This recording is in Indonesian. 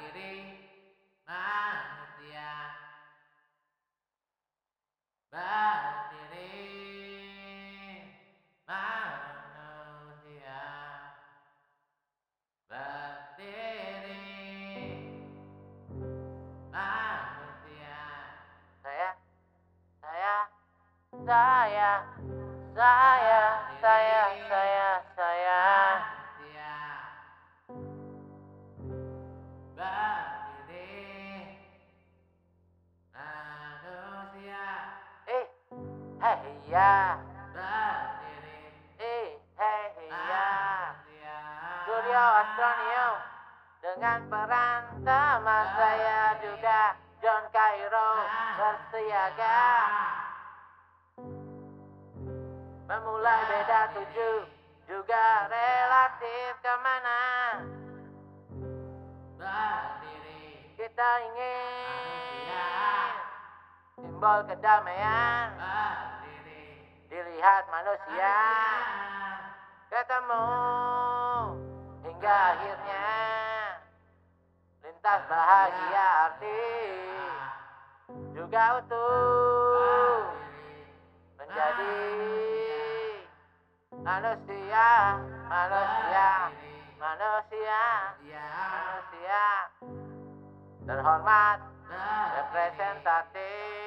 berdiri manusia berdiri manusia berdiri. Manusia saya saya saya saya saya saya ya berdiri eh hei ya Suryo Astronio dengan peran teman saya juga John Cairo bersiaga. Memulai beda tujuh juga relatif ke mana? Berdiri kita ingin simbol kedamaian. Berdiri dilihat manusia. Ketemu hingga akhirnya lintas bahagia arti juga utuh menjadi manusia manusia manusia manusia. terhormat representatif